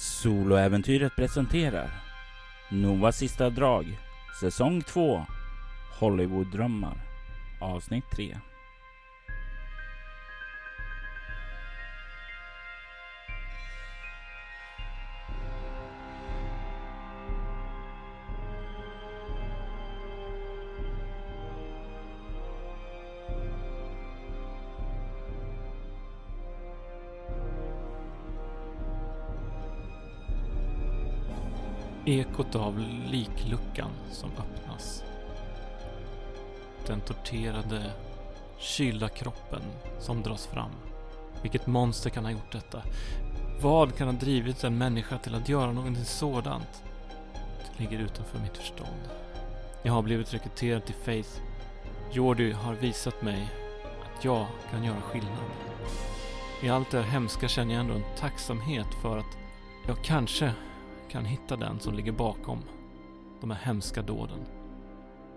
Soloäventyret presenterar Novas sista drag Säsong 2 Hollywooddrömmar Avsnitt 3 Ekot av likluckan som öppnas. Den torterade, kylda kroppen som dras fram. Vilket monster kan ha gjort detta? Vad kan ha drivit en människa till att göra någonting sådant? Det ligger utanför mitt förstånd. Jag har blivit rekryterad till Faith. Jordy har visat mig att jag kan göra skillnad. I allt det här hemska känner jag ändå en tacksamhet för att jag kanske kan hitta den som ligger bakom de här hemska dåden.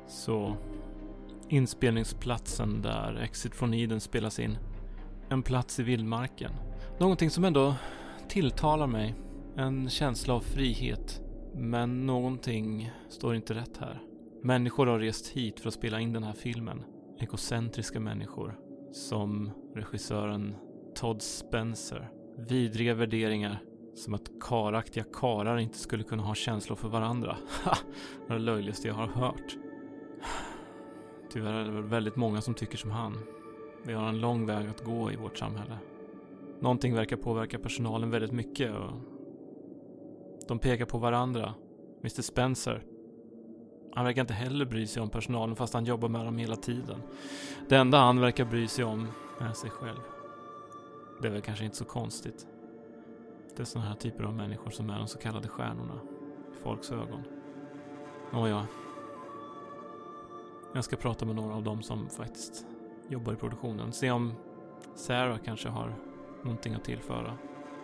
Så inspelningsplatsen där Exit från Eden spelas in. En plats i vildmarken. Någonting som ändå tilltalar mig. En känsla av frihet. Men någonting står inte rätt här. Människor har rest hit för att spela in den här filmen. Ekocentriska människor. Som regissören Todd Spencer. Vidriga värderingar som att karaktiga karar inte skulle kunna ha känslor för varandra. Ha! Det är det löjligaste jag har hört. Tyvärr är det väl väldigt många som tycker som han. Vi har en lång väg att gå i vårt samhälle. Någonting verkar påverka personalen väldigt mycket och de pekar på varandra. Mr Spencer. Han verkar inte heller bry sig om personalen fast han jobbar med dem hela tiden. Det enda han verkar bry sig om är sig själv. Det är väl kanske inte så konstigt. Det är sådana här typer av människor som är de så kallade stjärnorna i folks ögon. Nåja. Jag ska prata med några av dem som faktiskt jobbar i produktionen. Se om Sarah kanske har någonting att tillföra.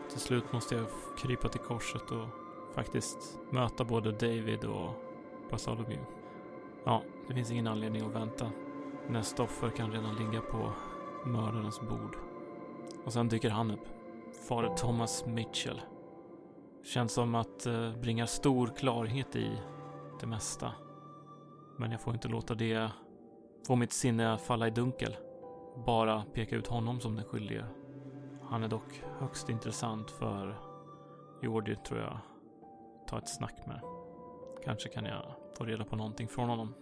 Till slut måste jag krypa till korset och faktiskt möta både David och Bartholomew. Ja, det finns ingen anledning att vänta. Nästa offer kan redan ligga på mördarens bord. Och sen dyker han upp. Fader Thomas Mitchell. Känns som att eh, bringa stor klarhet i det mesta. Men jag får inte låta det få mitt sinne falla i dunkel. Bara peka ut honom som den skyldige. Han är dock högst intressant för Jordi tror jag ta ett snack med. Kanske kan jag få reda på någonting från honom.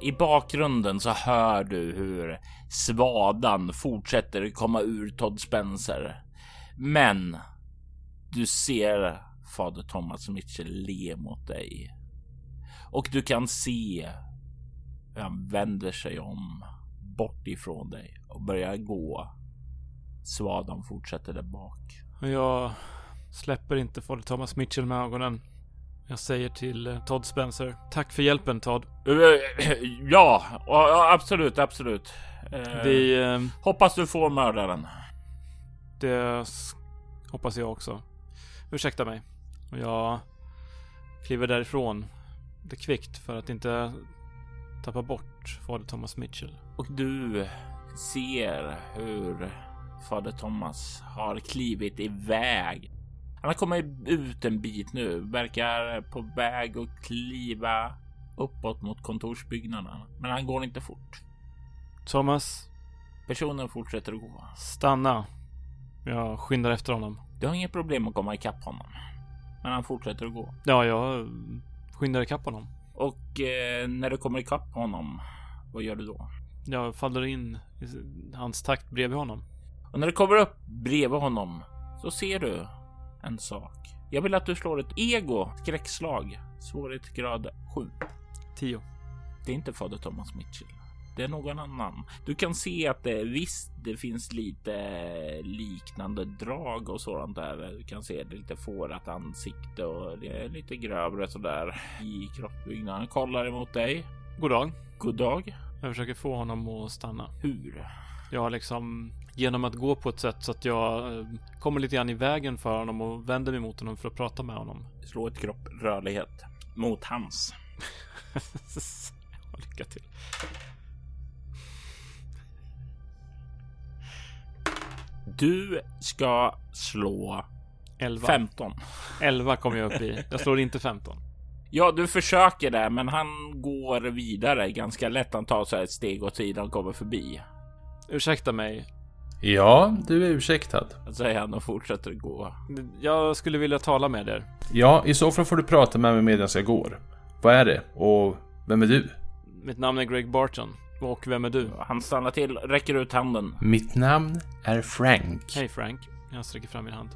I bakgrunden så hör du hur svadan fortsätter komma ur Todd Spencer. Men du ser fader Thomas Mitchell le mot dig. Och du kan se hur han vänder sig om bort ifrån dig och börjar gå. Svadan fortsätter där bak. Jag släpper inte fader Thomas Mitchell med ögonen. Jag säger till eh, Todd Spencer. Tack för hjälpen Todd. Ja, ja absolut, absolut. Vi... Eh, Hoppas du får mördaren. Det hoppas jag också. Ursäkta mig. Jag kliver därifrån. Det kvickt för att inte tappa bort fader Thomas Mitchell. Och du ser hur fader Thomas har klivit iväg. Han har kommit ut en bit nu, verkar på väg att kliva uppåt mot kontorsbyggnaden. Men han går inte fort. Thomas, Personen fortsätter att gå. stanna. Jag skyndar efter honom. Du har inget problem att komma ikapp honom. Men han fortsätter att gå. Ja, jag skyndar ikapp honom. Och eh, när du kommer ikapp honom, vad gör du då? Jag faller in i hans takt bredvid honom. Och när du kommer upp bredvid honom så ser du en sak. Jag vill att du slår ett ego skräckslag. Svårighetsgrad 7. Tio. Det är inte fader Thomas Mitchell. Det är någon annan. Du kan se att det visst, det finns lite liknande drag och sådant där. Du kan se det lite fårat ansikte och det är lite grövre sådär i kroppsbyggnaden. Kollar emot dig. God dag. God dag. Jag försöker få honom att stanna. Hur? Jag har liksom genom att gå på ett sätt så att jag eh, kommer lite grann i vägen för honom och vänder mig mot honom för att prata med honom. Slå ett kropp rörlighet mot hans. Lycka till. Du ska slå 11. 15. 11 kommer jag upp i. Jag slår inte 15. Ja, du försöker det, men han går vidare ganska lätt. Han tar så här ett steg åt sidan och kommer förbi. Ursäkta mig. Ja, du är ursäktad. Säger han och fortsätter gå. Jag skulle vilja tala med er. Ja, i så fall får du prata med mig medan jag går. Vad är det? Och vem är du? Mitt namn är Greg Barton. Och vem är du? Han stannar till, räcker ut handen. Mitt namn är Frank. Hej Frank. Jag sträcker fram min hand.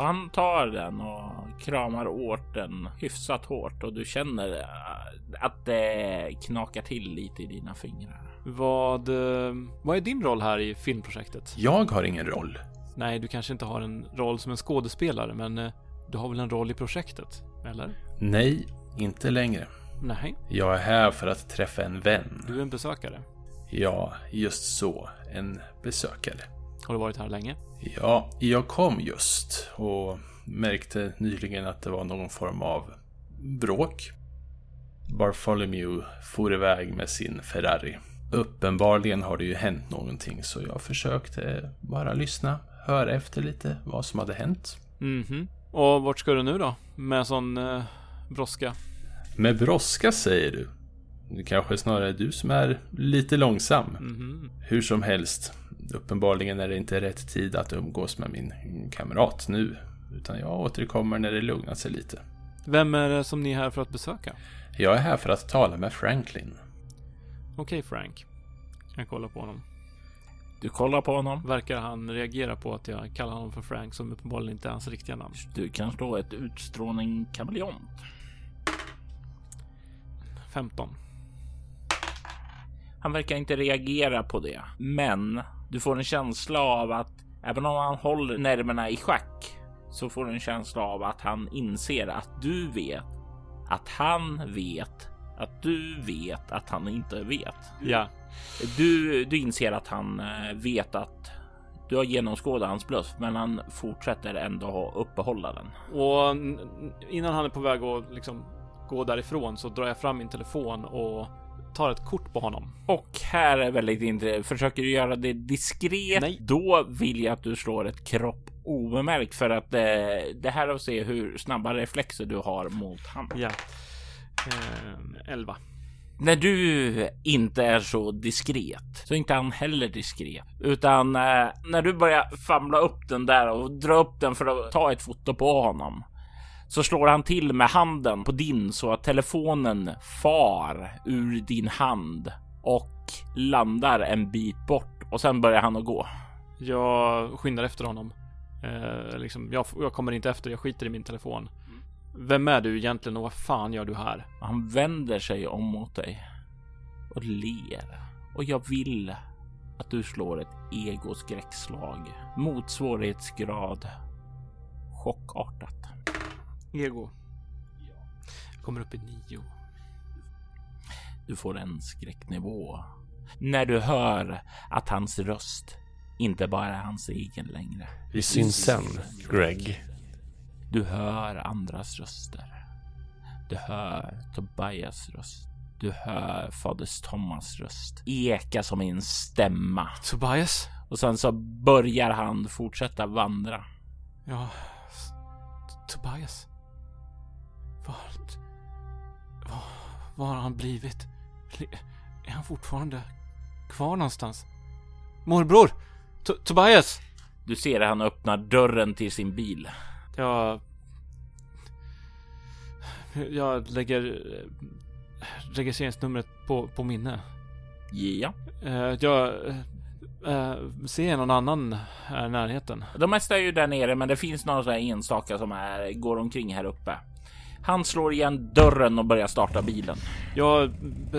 Han tar den och kramar åt den hyfsat hårt och du känner äh, att det knakar till lite i dina fingrar. Vad, eh, vad är din roll här i filmprojektet? Jag har ingen roll. Nej, du kanske inte har en roll som en skådespelare, men eh, du har väl en roll i projektet? Eller? Nej, inte längre. Nej, Jag är här för att träffa en vän. du är en besökare. Ja, just så. En besökare. Har du varit här länge? Ja, jag kom just och märkte nyligen att det var någon form av bråk. Bartholomew for iväg med sin Ferrari. Uppenbarligen har det ju hänt någonting så jag försökte bara lyssna, höra efter lite vad som hade hänt. Mhm. Och vart ska du nu då? Med sån eh, brådska? Med brådska säger du? Det kanske snarare är du som är lite långsam. Mhm. Hur som helst, uppenbarligen är det inte rätt tid att umgås med min kamrat nu. Utan jag återkommer när det lugnat sig lite. Vem är det som ni är här för att besöka? Jag är här för att tala med Franklin. Okej Frank. Jag kollar på honom. Du kollar på honom. Verkar han reagera på att jag kallar honom för Frank som uppenbarligen inte är hans riktiga namn? Du kan slå ett utstrålning kameleont. 15. Han verkar inte reagera på det, men du får en känsla av att även om han håller nerverna i schack så får du en känsla av att han inser att du vet att han vet att du vet att han inte vet. Ja. Du, du inser att han eh, vet att du har genomskådat hans bluff, men han fortsätter ändå uppehålla den. Och innan han är på väg att liksom gå därifrån så drar jag fram min telefon och tar ett kort på honom. Och här är väldigt intressant. Försöker du göra det diskret? Nej. Då vill jag att du slår ett kropp obemärkt för att eh, det här är att se hur snabba reflexer du har mot han. Ja. Eh, 11. När du inte är så diskret så är inte han heller diskret, utan eh, när du börjar famla upp den där och dra upp den för att ta ett foto på honom så slår han till med handen på din så att telefonen far ur din hand och landar en bit bort och sen börjar han att gå. Jag skyndar efter honom. Eh, liksom, jag, jag kommer inte efter, jag skiter i min telefon. Vem är du egentligen och vad fan gör du här? Han vänder sig om mot dig och ler och jag vill att du slår ett egoskräckslag mot svårighetsgrad chockartat. Ego. Jag kommer upp i nio. Du får en skräcknivå när du hör att hans röst inte bara är hans egen längre. Vi syns sen, Greg. Du hör andras röster. Du hör Tobias röst. Du hör Fader Thomas röst eka som en stämma Tobias? och sen så börjar han fortsätta vandra. Ja. Tobias? Vart... Var, var har han blivit? Är han fortfarande kvar någonstans? Morbror! To- Tobias! Du ser han öppnar dörren till sin bil. Jag... Jag lägger eh, registreringsnumret på, på minne. Ja, Eh, jag eh, ser någon annan här i närheten. de mesta är ju där nere, men det finns några sådana enstaka som är, går omkring här uppe. Han slår igen dörren och börjar starta bilen. Jag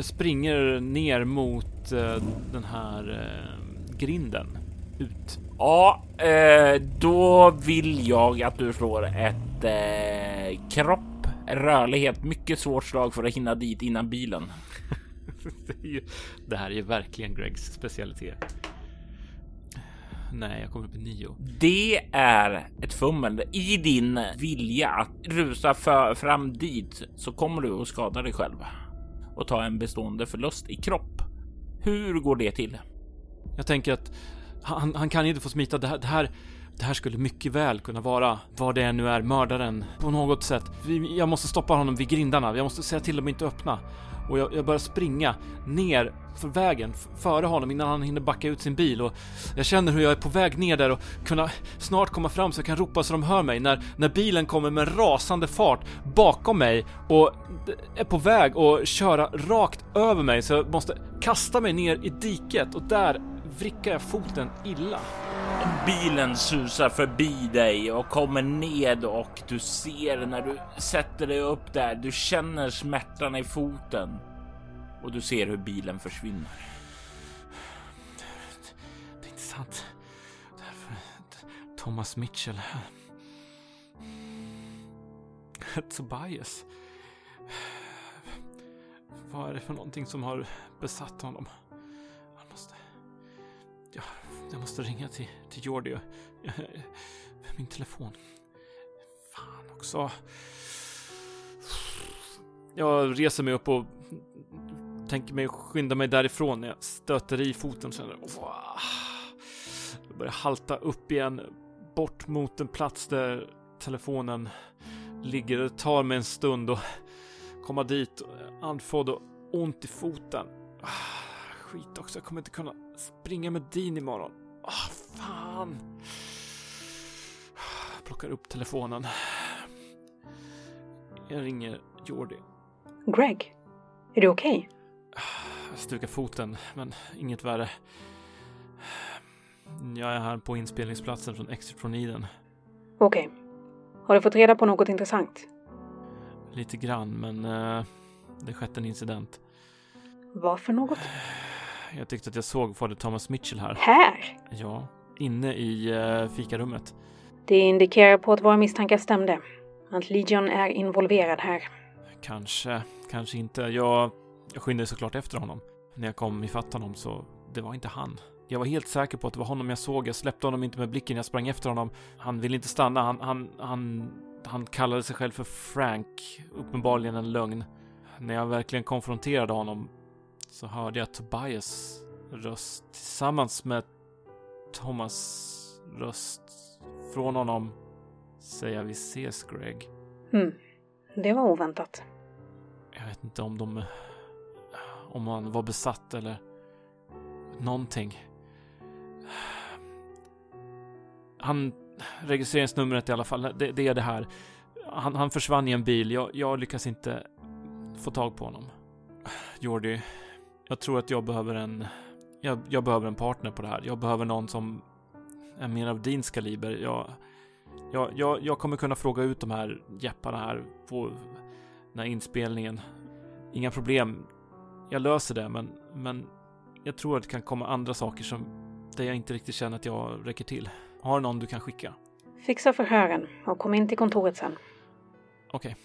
springer ner mot eh, den här eh, grinden. Ut. Ja, eh, då vill jag att du slår ett eh, kropp, rörlighet, mycket svårt slag för att hinna dit innan bilen. det, är ju, det här är ju verkligen Gregs specialitet. Nej, jag kommer upp i nio. Det är ett fummel. I din vilja att rusa för, fram dit så kommer du att skada dig själv och ta en bestående förlust i kropp. Hur går det till? Jag tänker att Han, han kan inte få smita. Det här, det här, det här skulle mycket väl kunna vara vad det nu är, mördaren på något sätt. Jag måste stoppa honom vid grindarna. Jag måste säga till dem att inte öppna. Och jag, jag börjar springa ner för vägen före honom innan han hinner backa ut sin bil och jag känner hur jag är på väg ner där och kunna snart komma fram så jag kan ropa så de hör mig när, när bilen kommer med rasande fart bakom mig och är på väg att köra rakt över mig så jag måste kasta mig ner i diket och där vrickar jag foten illa. Bilen susar förbi dig och kommer ned och du ser när du sätter dig upp där. Du känner smärtan i foten och du ser hur bilen försvinner. Det är inte sant. Därför, Thomas Mitchell. Tobias. Vad är det för någonting som har besatt honom? Han måste... Ja, jag måste ringa till, till Jordi. Min telefon. Fan också. Jag reser mig upp och tänker mig skynda mig därifrån när jag stöter i foten. Känner. Jag börjar halta upp igen, bort mot en plats där telefonen ligger. Det tar mig en stund att komma dit, andfådd och ont i foten. Ah, skit också, jag kommer inte kunna springa med Dean imorgon. Ah, fan! Jag plockar upp telefonen. Jag ringer Jordi. Greg, är du okej? Jag stukar foten, men inget värre. Jag är här på inspelningsplatsen från Exit från Eden. Okej. Har du fått reda på något intressant? Lite grann, men eh, det skett en incident. Vad för något? Jag tyckte att jag såg fader Thomas Mitchell här. Här! Ja, inne i eh, fikarummet. Det indikerar på att våra misstankar stämde. Att Legion är involverad här. Kanske, kanske inte. Jag, jag skyndade såklart efter honom. När jag kom ifatt honom så, det var inte han. Jag var helt säker på att det var honom jag såg. Jag släppte honom inte med blicken. Jag sprang efter honom. Han ville inte stanna. Han, han, han, han kallade sig själv för Frank. Uppenbarligen en lögn. När jag verkligen konfronterade honom så hörde jag Tobias röst tillsammans med Thomas röst från honom säga vi ses Greg. Hmm. Det var oväntat. Jag vet inte om de... Om han var besatt eller någonting. Han... Registreringsnumret i alla fall, det, det är det här. Han, han försvann i en bil. Jag, jag lyckas inte få tag på honom. Jordi, jag tror att jag behöver en... Jag, jag behöver en partner på det här. Jag behöver någon som är mer av din kaliber. Jag, jag, jag, jag kommer kunna fråga ut de här jepparna här på den här inspelningen. Inga problem. Jag löser det, men, men jag tror att det kan komma andra saker som där jag inte riktigt känner att jag räcker till. Har du någon du kan skicka? Fixa förhören och kom in till kontoret sen. Okej.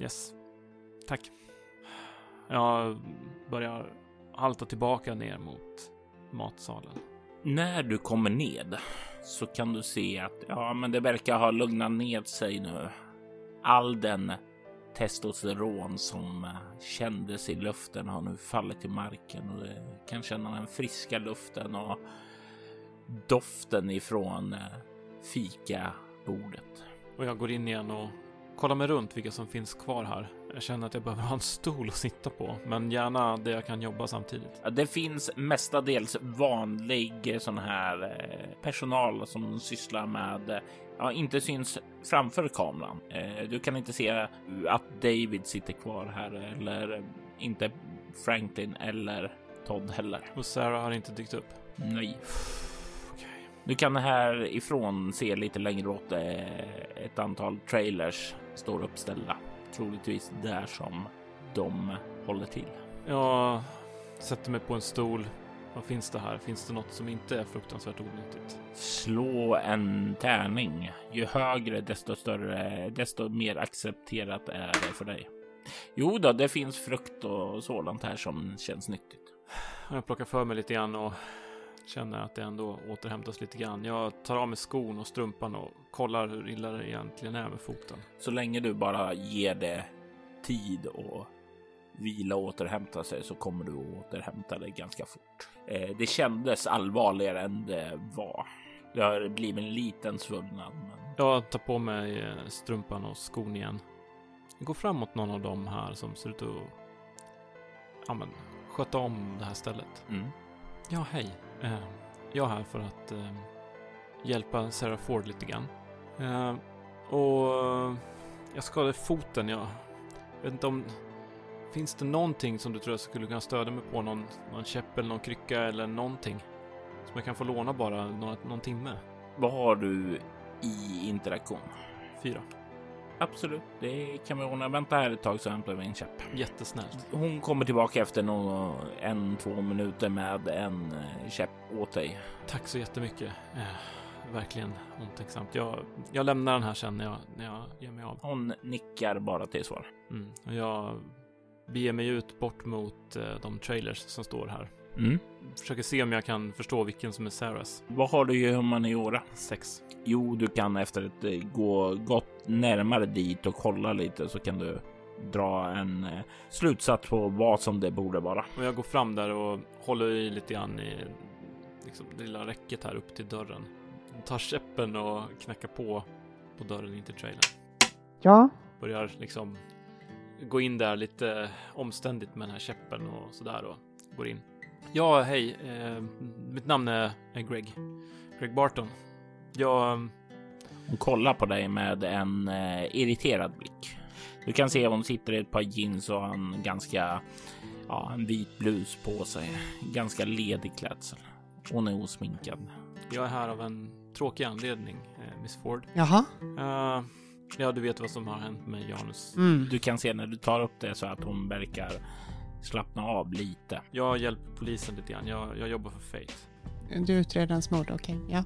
Yes. Tack. Jag börjar halta tillbaka ner mot matsalen. När du kommer ned så kan du se att ja, men det verkar ha lugnat ned sig nu. All den testosteron som eh, kändes i luften har nu fallit till marken och du kan känna den friska luften och doften ifrån eh, fikabordet. Och jag går in igen och kollar mig runt vilka som finns kvar här. Jag känner att jag behöver ha en stol att sitta på, men gärna där jag kan jobba samtidigt. Det finns mestadels vanlig eh, sån här eh, personal som sysslar med, eh, ja, inte syns framför kameran. Du kan inte se att David sitter kvar här eller inte Franklin eller Todd heller. Och Sarah har inte dykt upp. Nej. Okej. Du kan härifrån se lite längre åt ett antal trailers står uppställda. Troligtvis där som de håller till. Jag sätter mig på en stol. Vad finns det här? Finns det något som inte är fruktansvärt onyttigt? Slå en tärning. Ju högre, desto större, desto mer accepterat är det för dig. Jo då, det finns frukt och sådant här som känns nyttigt. Jag plockar för mig lite grann och känner att det ändå återhämtas lite grann. Jag tar av mig skon och strumpan och kollar hur illa det egentligen är med foten. Så länge du bara ger det tid och vila och återhämta sig så kommer du att återhämta dig ganska fort. Eh, det kändes allvarligare än det var. Det har blivit en liten svullnad. Men... Jag tar på mig eh, strumpan och skon igen. Jag går fram mot någon av dem här som ser ut att ja, men, sköta om det här stället. Mm. Ja, hej. Eh, jag är här för att eh, hjälpa Sarah Ford lite grann. Eh, och jag skadade foten. Jag vet inte om... Finns det någonting som du tror jag skulle kunna stödja mig på? Någon, någon käpp eller någon krycka eller någonting? Som jag kan få låna bara någon, någon timme? Vad har du i interaktion? Fyra. Absolut, det kan vi ordna. Vänta här ett tag så hämtar vi en käpp. Jättesnällt. Hon kommer tillbaka efter någon, en, två minuter med en eh, käpp åt dig. Tack så jättemycket. Eh, verkligen omtänksamt. Jag, jag lämnar den här sen när jag, när jag ger mig av. Hon nickar bara till svar. Mm. Och jag beger mig ut bort mot eh, de trailers som står här. Mm. Försöker se om jag kan förstå vilken som är Sarahs. Vad har du i humaniora? Sex. Jo, du kan efter att eh, gå gott närmare dit och kolla lite så kan du dra en eh, slutsats på vad som det borde vara. Och jag går fram där och håller i lite grann i liksom, det lilla räcket här upp till dörren. Tar käppen och knackar på på dörren in till trailern. Ja, Börjar liksom gå in där lite omständigt med den här käppen och sådär och går in. Ja, hej. Eh, mitt namn är, Greg. Greg Barton. Jag... Hon kollar på dig med en eh, irriterad blick. Du kan se hon sitter i ett par jeans och har en ganska, ja, en vit blus på sig. Ganska ledig klädsel. Hon är osminkad. Jag är här av en tråkig anledning, eh, Miss Ford. jaha. Eh, ja, du vet vad som har hänt med Janus. Mm. Du kan se när du tar upp det så att hon verkar slappna av lite. Jag hjälper polisen lite grann. Jag, jag jobbar för Faith. Du utreder hans mord, okej. Ja.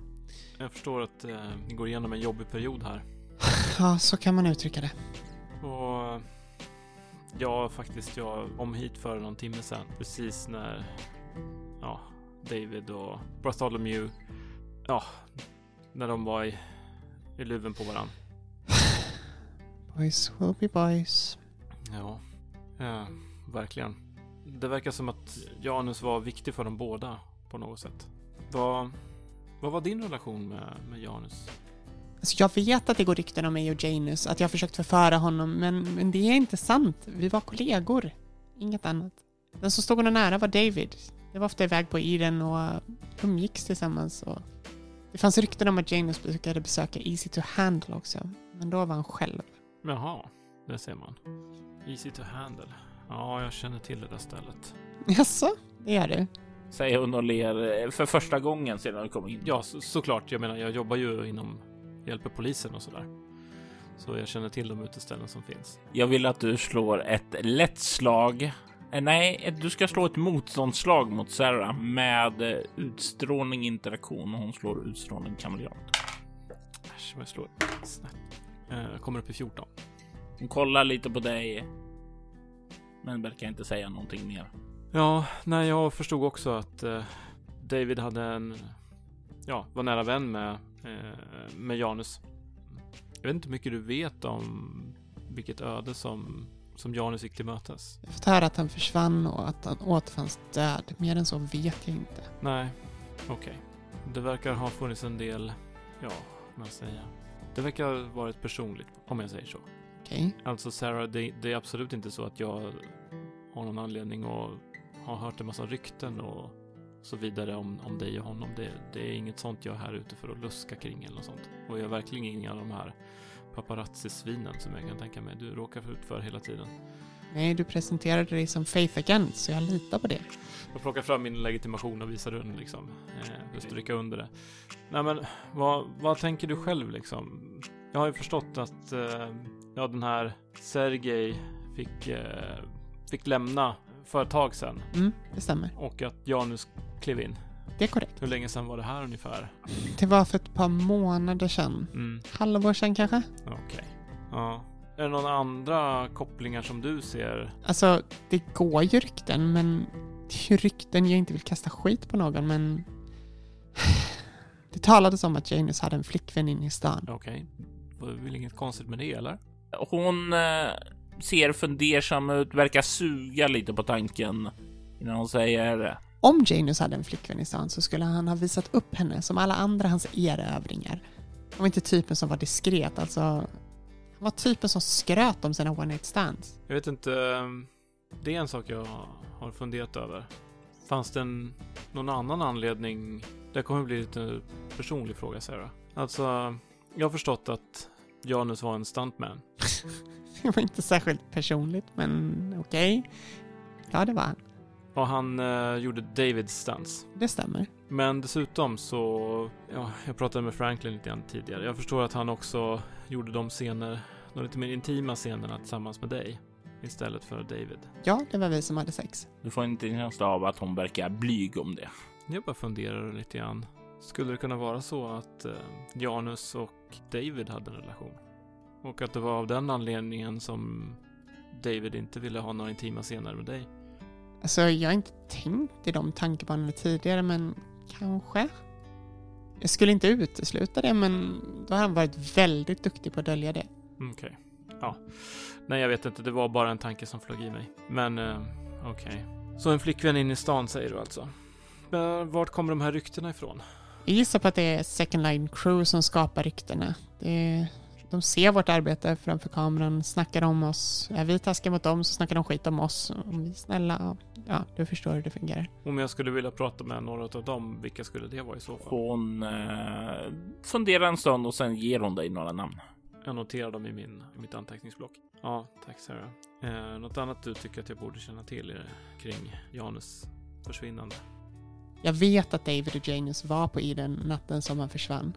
Jag förstår att eh, ni går igenom en jobbig period här. ja, så kan man uttrycka det. Och ja, faktiskt, jag kom hit för någon timme sedan. Precis när ja, David och Bartholomew, ja, när de var i, i luven på varandra. Boys will be boys. Ja, ja, verkligen. Det verkar som att Janus var viktig för dem båda på något sätt. Vad, vad var din relation med, med Janus? Alltså jag vet att det går rykten om mig och Janus, att jag försökt förföra honom, men, men det är inte sant. Vi var kollegor. Inget annat. Den som stod honom nära var David. Jag var ofta iväg på Eden och umgicks tillsammans. Och det fanns rykten om att Janus brukade besöka Easy to Handle också, men då var han själv. Jaha, det ser man. Easy to handle. Ja, jag känner till det där stället. Jaså, det gör du? Säger hon och ler eh, för första gången sedan du kom in. Ja, så, såklart. Jag menar, jag jobbar ju inom hjälper polisen och sådär. Så jag känner till de uteställen som finns. Jag vill att du slår ett lätt slag. Eh, Nej, ett- du ska slå ett motståndsslag mot Sarah med eh, utstrålning interaktion. Hon slår utstrålning kameleont. Äsch, vad jag slår snett. Eh, kommer upp i 14. Hon kollar lite på dig. Men verkar inte säga någonting mer. Ja, nej, jag förstod också att eh, David hade en, ja, var nära vän med, eh, med Janus. Jag vet inte hur mycket du vet om vilket öde som, som Janus gick till mötes. Jag har fått höra att han försvann och att han återfanns död. Mer än så vet jag inte. Nej, okej. Det verkar ha funnits en del, ja, man säga. Det verkar ha varit personligt, om jag säger så. Okej? Alltså Sarah, det, det är absolut inte så att jag har någon anledning att ha hört en massa rykten och så vidare om, om dig och honom. Det, det är inget sånt jag är här ute för att luska kring eller något sånt. Och jag är verkligen ingen av de här paparazzi-svinen som jag kan tänka mig du råkar ut för hela tiden. Nej, du presenterade dig som Faith Agent, så jag litar på det. Jag plockar fram min legitimation och visar den liksom. Eh, just stryka under det. Nej men, vad, vad tänker du själv liksom? Jag har ju förstått att eh, ja, den här Sergej fick, eh, fick lämna tag sedan Mm, det stämmer. och att Janus klev in. Det är korrekt. Hur länge sedan var det här ungefär? Det var för ett par månader sedan. Mm, Halvår sedan kanske? okej. Ja. Är det några andra kopplingar som du ser? Alltså, det går ju rykten, men det är rykten jag inte vill kasta skit på någon, men... Det talades om att Janus hade en flickvän inne i stan. Okej. Det var väl inget konstigt med det eller? Hon eh, ser fundersam ut, verkar suga lite på tanken innan hon säger Om Janus hade en flickvän i stan så skulle han ha visat upp henne som alla andra hans erövringar. Han var inte typen som var diskret, alltså. Han var typen som skröt om sina one night stands. Jag vet inte. ehm, Det är en sak jag har funderat över. Fanns det en, någon annan anledning? Det kommer bli lite personlig fråga, Sarah. Alltså, jag har förstått att Janus var en stuntman. Det var inte särskilt personligt, men okej. Ja, det var han. Och han eh, gjorde Davids stunts. Det stämmer. Men dessutom så, ja, jag pratade med Franklin lite grann tidigare. Jag förstår att han också gjorde de scener, de lite mer intima scenerna tillsammans med dig. Istället för David. Ja, det var vi som hade sex. Du får inte en känsla av att hon verkar blyg om det. Jag bara funderar lite grann. Skulle det kunna vara så att eh, Janus och David hade en relation? Och att det var av den anledningen som David inte ville ha några intima scener med dig? Alltså, jag har inte tänkt i de tankebanorna tidigare, men kanske. Jag skulle inte utesluta det, men då har han varit väldigt duktig på att dölja det. Okej. Ja. Nej, jag vet inte. Det var bara en tanke som flög i mig. Men, eh, okej. Så en flickvän in i stan säger du alltså? Men vart kommer de här ryktena ifrån? Jag gissar på att det är Second Line Crew som skapar ryktena. Det är, de ser vårt arbete framför kameran, snackar om oss. Är vi taskiga mot dem så snackar de skit om oss. Om vi är snälla, ja, du förstår hur det fungerar. Om jag skulle vilja prata med några av dem, vilka skulle det vara i så fall? Hon eh, funderar en stund och sen ger hon dig några namn. Jag noterar dem i, min, i mitt anteckningsblock. Ja, tack Sarah. Eh, något annat du tycker att jag borde känna till kring Janus försvinnande? Jag vet att David och Janus var på Eden natten som han försvann.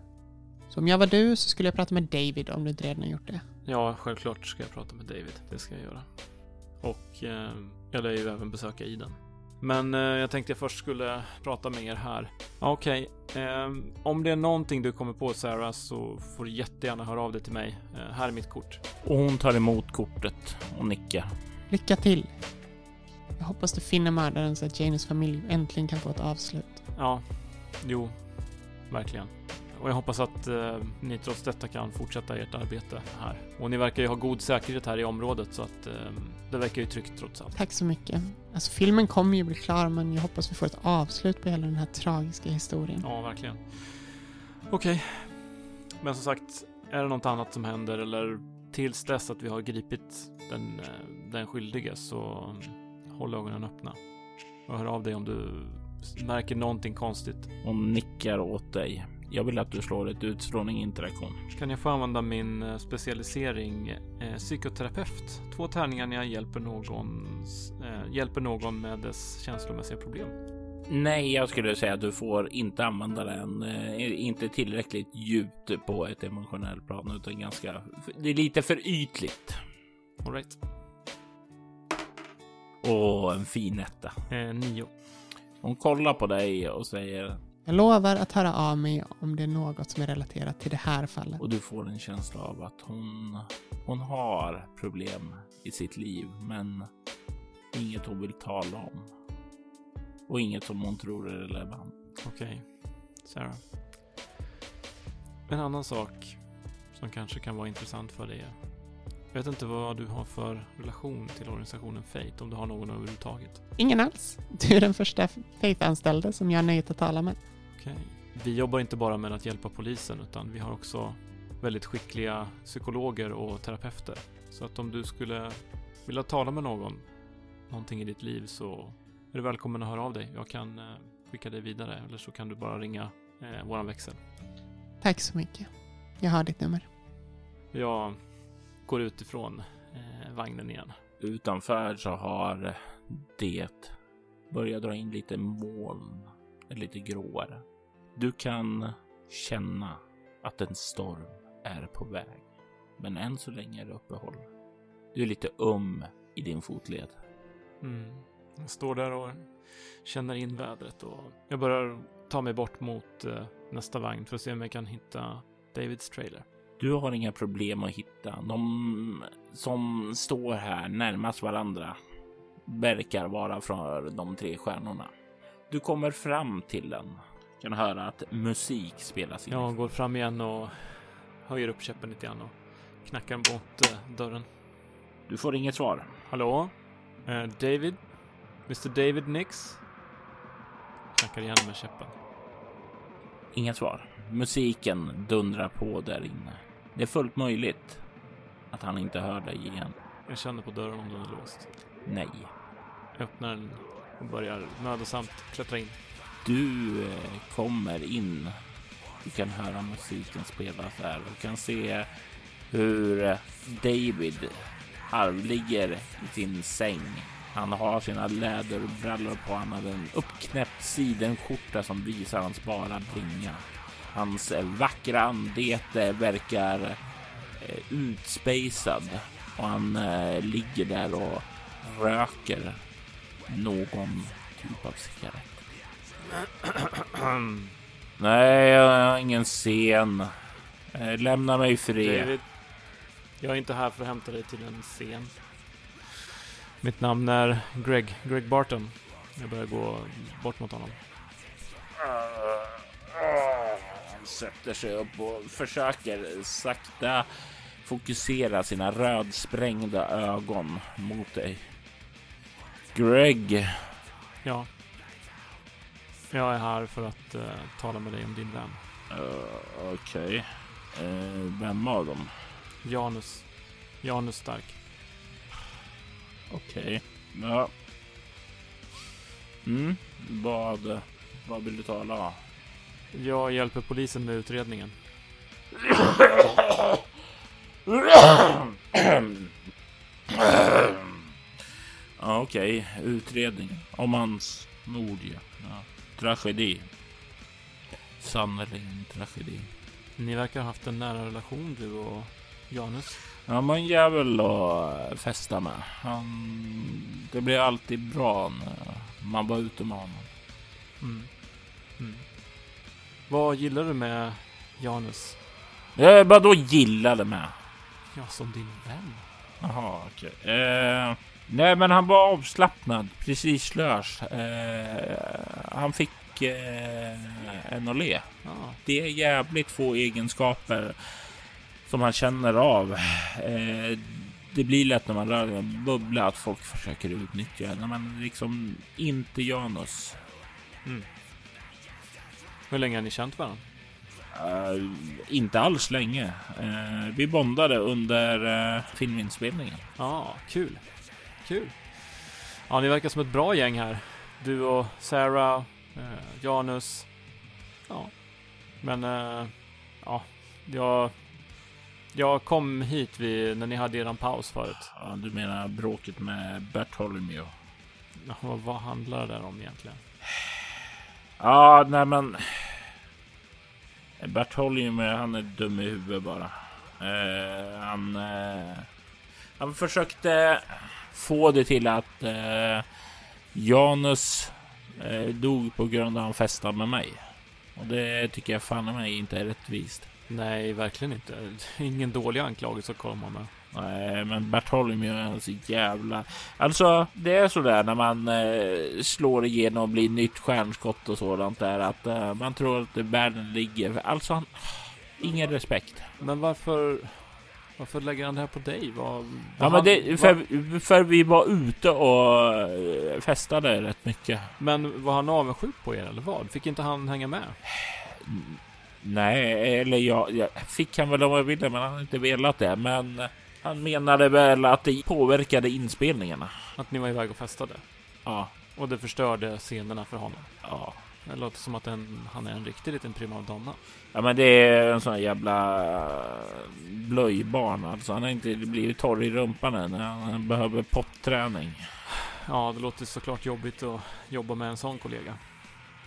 Så om jag var du så skulle jag prata med David om du inte redan gjort det. Ja, självklart ska jag prata med David. Det ska jag göra. Och eh, jag lär ju även besöka Iden. Men eh, jag tänkte jag först skulle prata med er här. Okej, eh, om det är någonting du kommer på Sarah så får du jättegärna höra av dig till mig. Eh, här är mitt kort. Och hon tar emot kortet och nickar. Lycka till! Jag hoppas du finner mördaren så att Janus familj äntligen kan få ett avslut. Ja, jo, verkligen. Och jag hoppas att eh, ni trots detta kan fortsätta ert arbete här. Och ni verkar ju ha god säkerhet här i området så att eh, det verkar ju tryggt trots allt. Tack så mycket. Alltså filmen kommer ju bli klar men jag hoppas vi får ett avslut på hela den här tragiska historien. Ja, verkligen. Okej. Men som sagt, är det något annat som händer eller tills dess att vi har gripit den, eh, den skyldige så håll ögonen öppna. Och hör av dig om du märker någonting konstigt. Hon nickar åt dig. Jag vill att du slår ett utstrålning interaktion. Kan jag få använda min eh, specialisering eh, psykoterapeut? Två tärningar när jag hjälper någon, eh, hjälper någon med dess känslomässiga problem. Nej, jag skulle säga att du får inte använda den. Eh, inte tillräckligt djupt på ett emotionellt plan, utan ganska. Det är lite för ytligt. All right. Och en fin etta. Eh, nio. Hon kollar på dig och säger Jag lovar att höra av mig om det är något som är relaterat till det här fallet. och du får en känsla av att hon, hon har problem i sitt liv, men inget hon vill tala om. Och inget som hon tror är relevant. Okej, Sarah. En annan sak som kanske kan vara intressant för dig. Jag vet inte vad du har för relation till organisationen Fate, om du har någon överhuvudtaget. Ingen alls. Du är den första Faith-anställde som jag har nöjet att tala med. Okej. Vi jobbar inte bara med att hjälpa polisen, utan vi har också väldigt skickliga psykologer och terapeuter. Så att om du skulle vilja tala med någon, någonting i ditt liv, så är du välkommen att höra av dig. Jag kan eh, skicka dig vidare, eller så kan du bara ringa eh, våran växel. Tack så mycket. Jag har ditt nummer. Jag går utifrån eh, vagnen igen. Utanför så har det börjat dra in lite moln, lite gråare. Du kan känna att en storm är på väg, men än så länge är det uppehåll. Du är lite öm i din fotled. Mm. Jag står där och känner in vädret och jag börjar ta mig bort mot eh, nästa vagn för att se om jag kan hitta Davids trailer. Du har inga problem att hitta. De som står här närmast varandra verkar vara från de tre stjärnorna. Du kommer fram till den. Kan höra att musik spelas in. Jag går fram igen och höjer upp käppen lite grann och knackar mot eh, dörren. Du får inget svar. Hallå? Eh, David? Mr David Nix? Knackar igen med käppen. Inget svar. Musiken dundrar på där inne. Det är fullt möjligt att han inte hör dig igen. Jag känner på dörren om den är låst. Nej. Öppnar den och börjar mödosamt klättra in. Du eh, kommer in. Du kan höra musiken spelas där. Du kan se hur eh, David Harv ligger i sin säng. Han har sina läderbrallor på. Han har en uppknäppt sidenskjorta som visar hans bara bringa. Hans vackra andete verkar eh, utspejsad och han eh, ligger där och röker någon typ av cigarett. Nej, jag har ingen scen. Eh, Lämna mig i fred. David, jag är inte här för att hämta dig till en scen. Mitt namn är Greg, Greg Barton. Jag börjar gå bort mot honom. Sätter sig upp och försöker sakta fokusera sina rödsprängda ögon mot dig. Greg, Ja. Jag är här för att eh, tala med dig om din vän. uh, okej. Eh, vem av dem? Janus. Janus Stark. Okej. Ja. Mm, vad, vad vill du tala om? Jag hjälper polisen med utredningen. Ja, Okej, utredning om hans mord. Ja. Ja. Tragedi. Sannerligen tragedi. Ni verkar ha haft en nära relation du och Janus. Han var en jävel att festa med. Han, det blev alltid bra när man var ute med honom. Mm. Mm. Vad gillar du med Janus? Jag bara då gillade med. Ja, som din vän. Jaha, okej. Eh, nej, men han var avslappnad, precis lös. Eh, han fick eh, en att le. Ja. Det är jävligt få egenskaper som man känner av. Eh, det blir lätt när man rör en bubbla att folk försöker utnyttja. När man liksom inte Janus. Mm. Hur länge har ni känt varandra? Eh, inte alls länge. Eh, vi bondade under uh, filminspelningen. Ja, kul. Kul. Ja, ni verkar som ett bra gäng här. Du och Sarah, Janus. Ja. Men, ja. Jag, jag kom hit vid, när ni hade eran paus förut. Ja, du menar bråket med Bartholomew? Ja, vad, handlar det där om egentligen? Ja, nej men. Bert med han är dum i huvudet bara. Eh, han, eh, han försökte få det till att eh, Janus eh, dog på grund av att han festade med mig. Och det tycker jag fan i mig inte är rättvist. Nej, verkligen inte. Ingen dålig anklagelse att komma med. Nej, men Bartholomew är så jävla... Alltså, det är sådär när man eh, slår igenom och blir nytt stjärnskott och sådant där att eh, man tror att världen ligger. Alltså, han... Ingen respekt. Men varför... Varför lägger han det här på dig? Vad, Ja, vad men det, för, för vi var ute och eh, festade rätt mycket. Men var han avundsjuk på er eller vad? Fick inte han hänga med? Nej, eller jag, jag fick han väl om jag ville, men han har inte velat det. Men han menade väl att det påverkade inspelningarna. Att ni var iväg och festade? Ja, Och det förstörde scenerna för honom? ja. Det låter som att en, han är en riktig liten primadonna. Ja men det är en sån här jävla blöjbarn alltså. Han har inte blivit torr i rumpan än. Han behöver potträning. Ja, det låter såklart jobbigt att jobba med en sån kollega.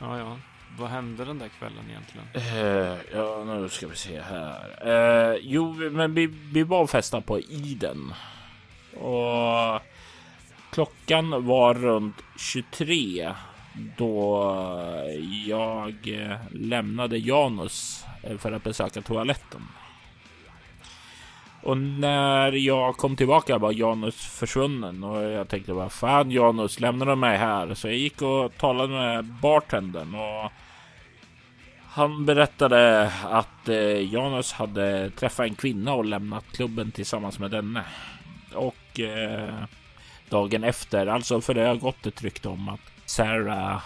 Ja, ja. Vad hände den där kvällen egentligen? Eh, ja, nu ska vi se här. Eh, jo, men vi, vi var och festade på Iden. Och klockan var runt 23 då jag eh, lämnade Janus eh, för att besöka toaletten. Och när jag kom tillbaka var Janus försvunnen och jag tänkte vad fan Janus lämnar du mig här? Så jag gick och talade med bartendern och han berättade att eh, Janus hade träffat en kvinna och lämnat klubben tillsammans med denne. och eh, dagen efter, alltså för det har gått ett rykte om att Sarah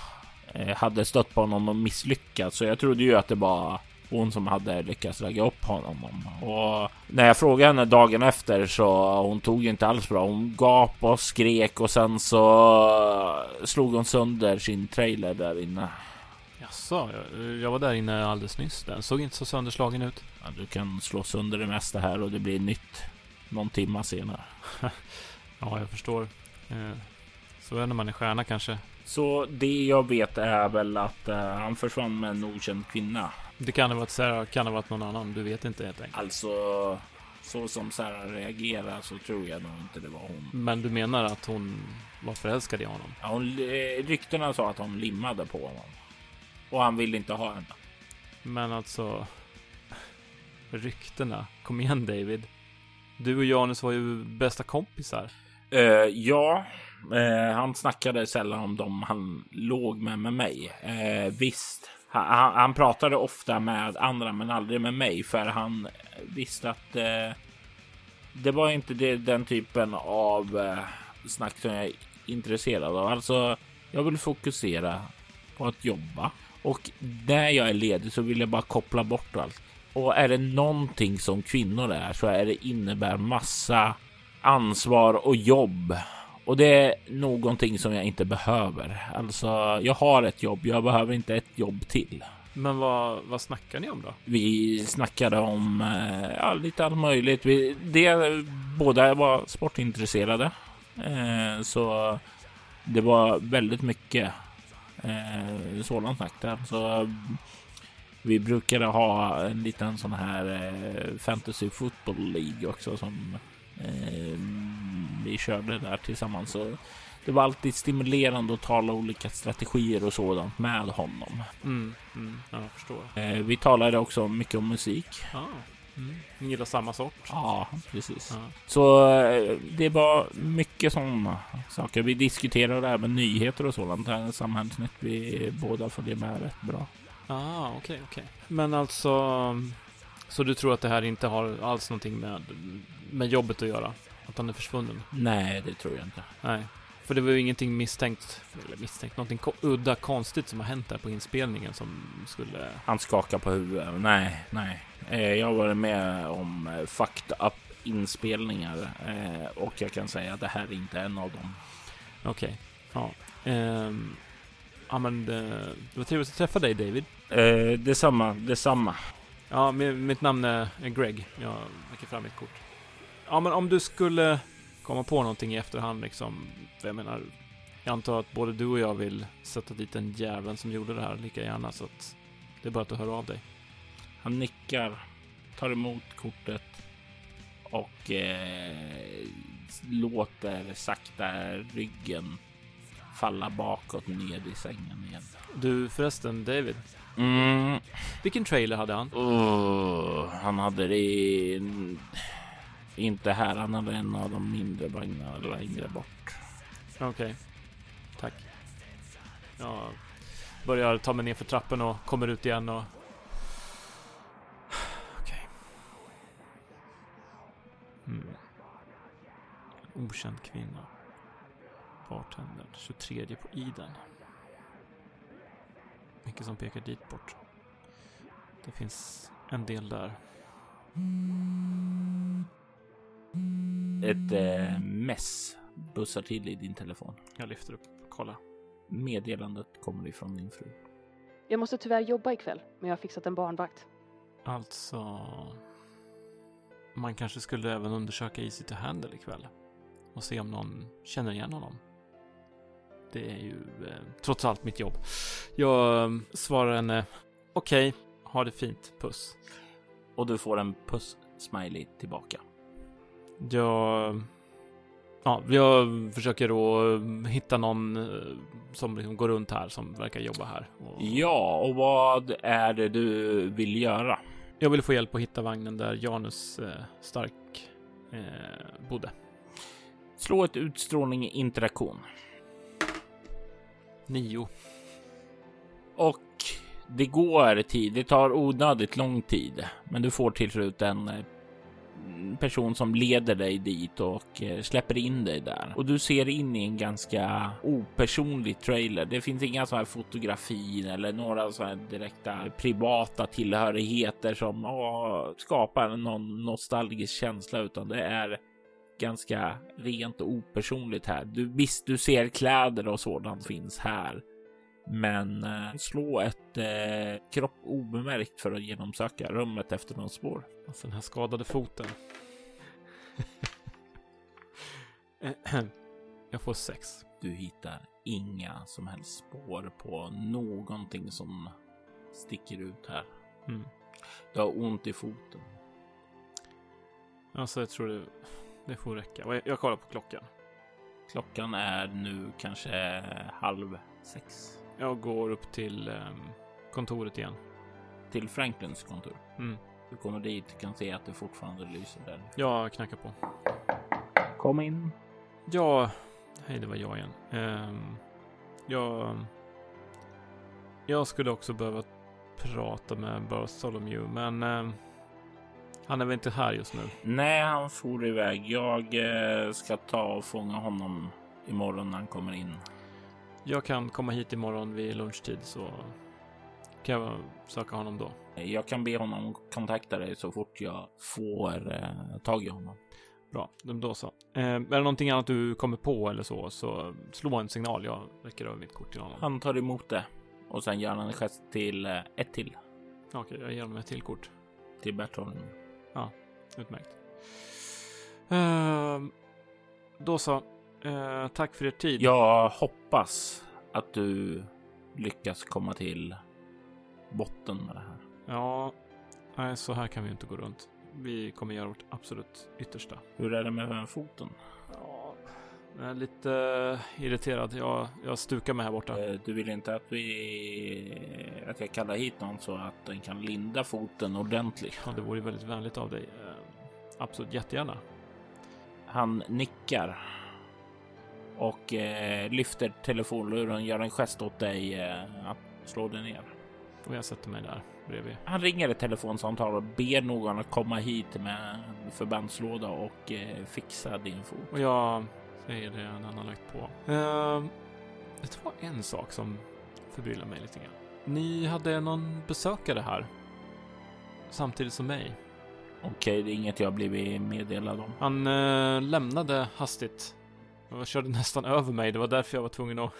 eh, hade stött på honom och misslyckats. Så jag trodde ju att det var hon som hade lyckats lägga upp honom. Och när jag frågade henne dagen efter så hon tog inte alls bra. Hon gap och skrek och sen så slog hon sönder sin trailer där inne. Jaså, jag, var där inne alldeles nyss. Den såg inte så sönderslagen ut. Ja, du kan slå sönder det mesta här och det blir nytt någon timma senare. Ja, jag förstår. Eh, Så är det när man är stjärna kanske. Så det jag vet är väl att eh, han försvann med en okänd kvinna. Det kan ha varit Sarah, kan ha varit någon annan. Du vet inte helt enkelt. Alltså, så som Sarah reagerar så tror jag nog inte det var hon. Men du menar att hon var förälskad i honom? Ja, hon eh, ryktena sa att hon limmade på honom. Och han ville inte ha henne. Men alltså... Ryktena. Kom igen David. Du och Janus var ju bästa kompisar. Eh, ja, eh, han snackade sällan om dem han låg med med mig. Eh, visst, han, han, pratade ofta med andra men aldrig med mig för han visste att det var inte det, den typen av snack som jag är intresserad av. Alltså, jag vill fokusera på att jobba och när jag är ledig så vill jag bara koppla bort allt. Och är det någonting som kvinnor är så är det innebär massa ansvar och jobb. Och det är någonting som jag inte behöver. Alltså, jag har ett jobb. Jag behöver inte ett jobb till. Men vad, vad snackar ni om då? Vi snackade om eh, ja, lite allt möjligt. Vi, det, båda var sportintresserade, eh, så det var väldigt mycket eh, sådant snack där. Så vi brukade ha en liten sån här eh, fantasy football League också som eh, vi körde där tillsammans. Så det var alltid stimulerande att tala olika strategier och sådant med honom. Mm, mm, ja, jag förstår. Eh, vi talade också mycket om musik. Ja, mm. Ni gillar samma sort? Ja, precis. Ja. Så eh, det var mycket sådana saker. Vi diskuterade även nyheter och sådant. Det här Samhällsnytt. Vi båda följer med rätt bra. Ah, okej, okej. Men alltså... Så du tror att det här inte har alls någonting med, med jobbet att göra? Att han är försvunnen? Nej, det tror jag inte. Nej. För det var ju ingenting misstänkt, eller misstänkt, någonting udda konstigt som har hänt där på inspelningen som skulle... Han skakar på huvudet. Nej, nej. Eh, jag har varit med om eh, fucked up inspelningar eh, och jag kan säga att det här är inte en av dem. Okej. Ja. Ehm, ja men det, var trevligt att träffa dig David. Detsamma, detsamma. Ja, mi- mitt namn är Greg. Jag lägger fram mitt kort. Ja, men om du skulle komma på någonting i efterhand liksom. Jag menar, jag antar att både du och jag vill sätta dit den jäveln som gjorde det här lika gärna så att det är bara att du hör av dig. Han nickar, tar emot kortet och eh, låter sakta ryggen falla bakåt ned i sängen igen. Du förresten, David. Mm. Vilken trailer hade han? Oh, han hade det i- inte här. Han hade en av de mindre vagnarna längre bort. Okej. Tack. Jag börjar ta mig ner för trappen och kommer ut igen och... Mm. Okänd kvinna. Bartender. 23 på Iden. Mycket som pekar dit bort. Det finns en del där. Ett eh, mess bussar till i din telefon. Jag lyfter upp. Kolla. Meddelandet kommer ifrån din fru. Jag måste tyvärr jobba ikväll, men jag har fixat en barnvakt. Alltså... Man kanske skulle även undersöka Easy to Handle ikväll. Och se om någon känner igen honom. Det är ju eh, trots allt mitt jobb. Jag eh, svarar henne. Okej, ha det fint. Puss. Och du får en puss-smiley tillbaka. Jag... Ja, jag försöker då eh, hitta någon eh, som liksom går runt här som verkar jobba här. Och Ja, och vad är det du vill göra? Jag vill få hjälp att hitta vagnen där Janus eh, Stark eh, bodde. Slå ett utstrålning interaktion. Nio. Och det går tid. Det tar onödigt lång tid, men du får till slut en eh, en person som leder dig dit och eh, släpper in dig där. Och du ser in i en ganska opersonlig trailer. Det finns inga sådana här fotografier eller några sådana här direkta privata tillhörigheter som åh, skapar någon nostalgisk känsla, utan det är ganska rent och opersonligt här. Du visst, du ser kläder och sådant finns här, men eh, slå ett eh, kropp obemärkt för att genomsöka rummet efter någon spår. Alltså den här skadade foten. Jag får sex. Du hittar inga som helst spår på någonting som sticker ut här. Mm. Du har ont i foten. Alltså jag tror det, det får räcka. Jag kollar på klockan. Klockan är nu kanske halv sex. Jag går upp till ehm, kontoret igen. Till Franklins kontor. Mm. Du kommer dit och kan se att det fortfarande lyser där. Jag knackar på. Kom in. Ja, hej det var jag igen. Ehm, jag, jag skulle också behöva prata med Bartholomew, men ehm, han är väl inte här just nu. Nej, han for iväg. Jag eh, ska ta och fånga honom imorgon när han kommer in. Jag kan komma hit imorgon vid lunchtid så kan jag söka honom då. Jag kan be honom kontakta dig så fort jag får eh, tag i honom. Bra, då så. Eh, är det någonting annat du kommer på eller så, så slå en signal. Jag räcker över mitt kort till honom. Han tar emot det och sen gör han en gest till eh, ett till Okej, jag ger honom ett till kort. till Bertholm. Utmärkt. Ehm, då så. Eh, tack för er tid. Jag hoppas att du lyckas komma till botten med det här. Ja, nej, så här kan vi inte gå runt. Vi kommer göra vårt absolut yttersta. Hur är det med foten? Ja, jag är lite irriterad. Jag, jag stukar mig här borta. Eh, Du vill inte att vi att jag kallar hit någon så att den kan linda foten ordentligt? Ja, det vore väldigt vänligt av dig. Eh, absolut, jättegärna. Han nickar och eh, lyfter telefonluren, gör en gest åt dig eh, att slå dig ner. Och jag sätter mig där bredvid. Han ringer ett telefonsamtal och ber någon att komma hit med förbandslåda och eh, fixa din fot. Och jag säger det en annan lagt på. Uh, det var en sak som förbryllar mig lite grann. Ni hade någon besökare här. Samtidigt som mig. Okej, det är inget jag blivit meddelad om. Han eh, lämnade hastigt. Och körde nästan över mig. Det var därför jag var tvungen att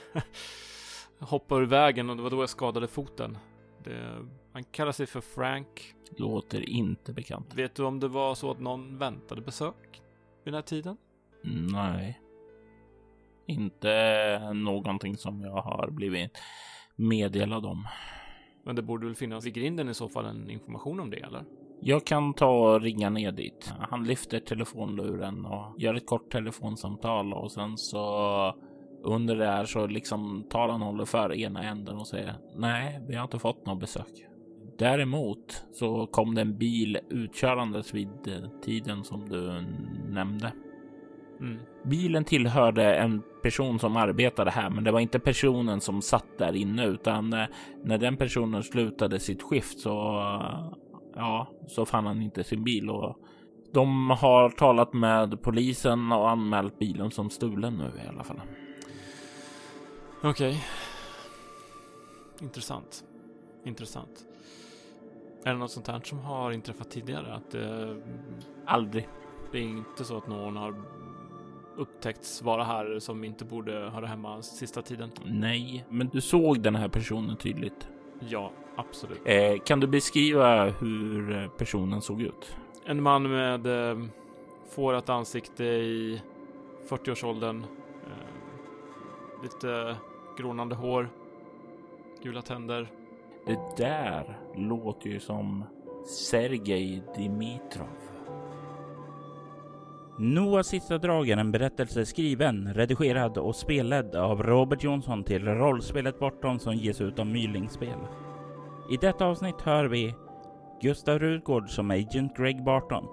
hoppa ur vägen och det var då jag skadade foten. Det, han kallar sig för Frank. Låter inte bekant. Vet du om det var så att någon väntade besök vid den här tiden? Nej. Inte någonting som jag har blivit meddelad om. Men det borde väl finnas vid grinden i så fall en information om det, eller? Jag kan ta och ringa ner dit. Han lyfter telefonluren och gör ett kort telefonsamtal och sen så under det här så liksom tar han håller för ena änden och säger nej, vi har inte fått något besök. Däremot så kom det en bil utkörandes vid eh, tiden som du nämnde. Mm. Bilen tillhörde en person som arbetade här, men det var inte personen som satt där inne, utan eh, när den personen slutade sitt skift så ja, så fann han inte sin bil och de har talat med polisen och anmält bilen som stulen nu i alla fall. Okej. Intressant. Intressant. Är det något sånt här som har inträffat tidigare? Att eh, Aldrig. det är inte så att någon har upptäckts vara här som inte borde höra hemma sista tiden? Nej, men du såg den här personen tydligt. Ja, absolut. Eh, kan du beskriva hur eh, personen såg ut? En man med eh, fårat ansikte i 40-årsåldern. Eh, lite grånande hår. Gula tänder. Det där låter ju som Sergej Dimitrov. Noahs sista drag är en berättelse skriven, redigerad och spelledd av Robert Jonsson till rollspelet Bortom som ges ut av Mylingspel. I detta avsnitt hör vi Gustav Rudgård som Agent Greg Barton,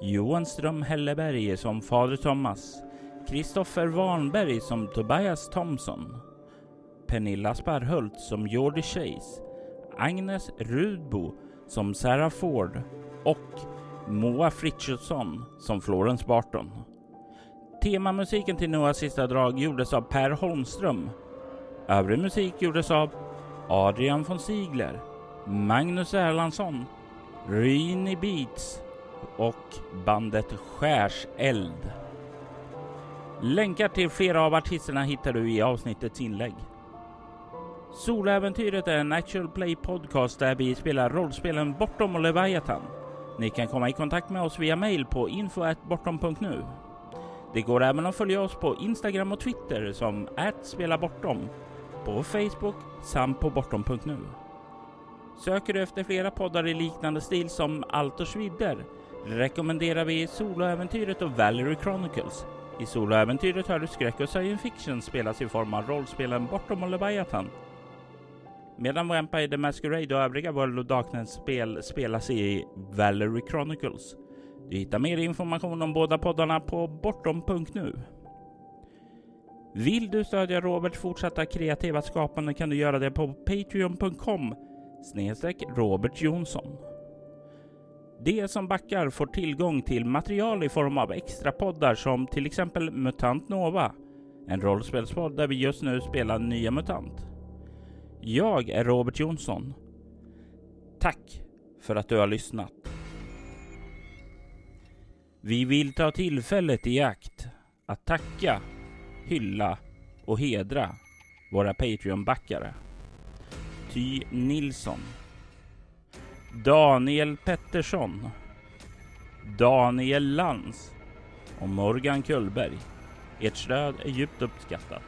Johan Ström Helleberg som Fader Thomas, Kristoffer Warnberg som Tobias Thompson, Pernilla Sparhult som Jordi Chase, Agnes Rudbo som Sarah Ford och Moa Frithiofsson som Florence Barton. Temamusiken till Noahs sista drag gjordes av Per Holmström. Övrig musik gjordes av Adrian von Ziegler, Magnus Erlandsson, Rini Beats och bandet Skärseld. Länkar till flera av artisterna hittar du i avsnittets inlägg. Soläventyret är en actual play podcast där vi spelar rollspelen Bortom och Leviathan. Ni kan komma i kontakt med oss via mail på info.bortom.nu. Det går även att följa oss på Instagram och Twitter som @spelabortom, på Facebook samt på bortom.nu. Söker du efter flera poddar i liknande stil som Altors vidder rekommenderar vi Soloäventyret och Valerie Chronicles. I Soloäventyret hör du skräck och science fiction spelas i form av rollspelen Bortom och Leviathan. Medan Vampire the Masquerade och övriga World of Darkness-spel spelas i Valerie Chronicles. Du hittar mer information om båda poddarna på bortom.nu. Vill du stödja Roberts fortsatta kreativa skapande kan du göra det på patreon.com snedstreck Robert Jonsson. De som backar får tillgång till material i form av extra poddar som till exempel MUTANT NOVA, en rollspelspodd där vi just nu spelar nya MUTANT. Jag är Robert Jonsson. Tack för att du har lyssnat. Vi vill ta tillfället i akt att tacka, hylla och hedra våra Patreon-backare. Ty Nilsson Daniel Pettersson Daniel Lantz och Morgan Kullberg. Ert stöd är djupt uppskattat.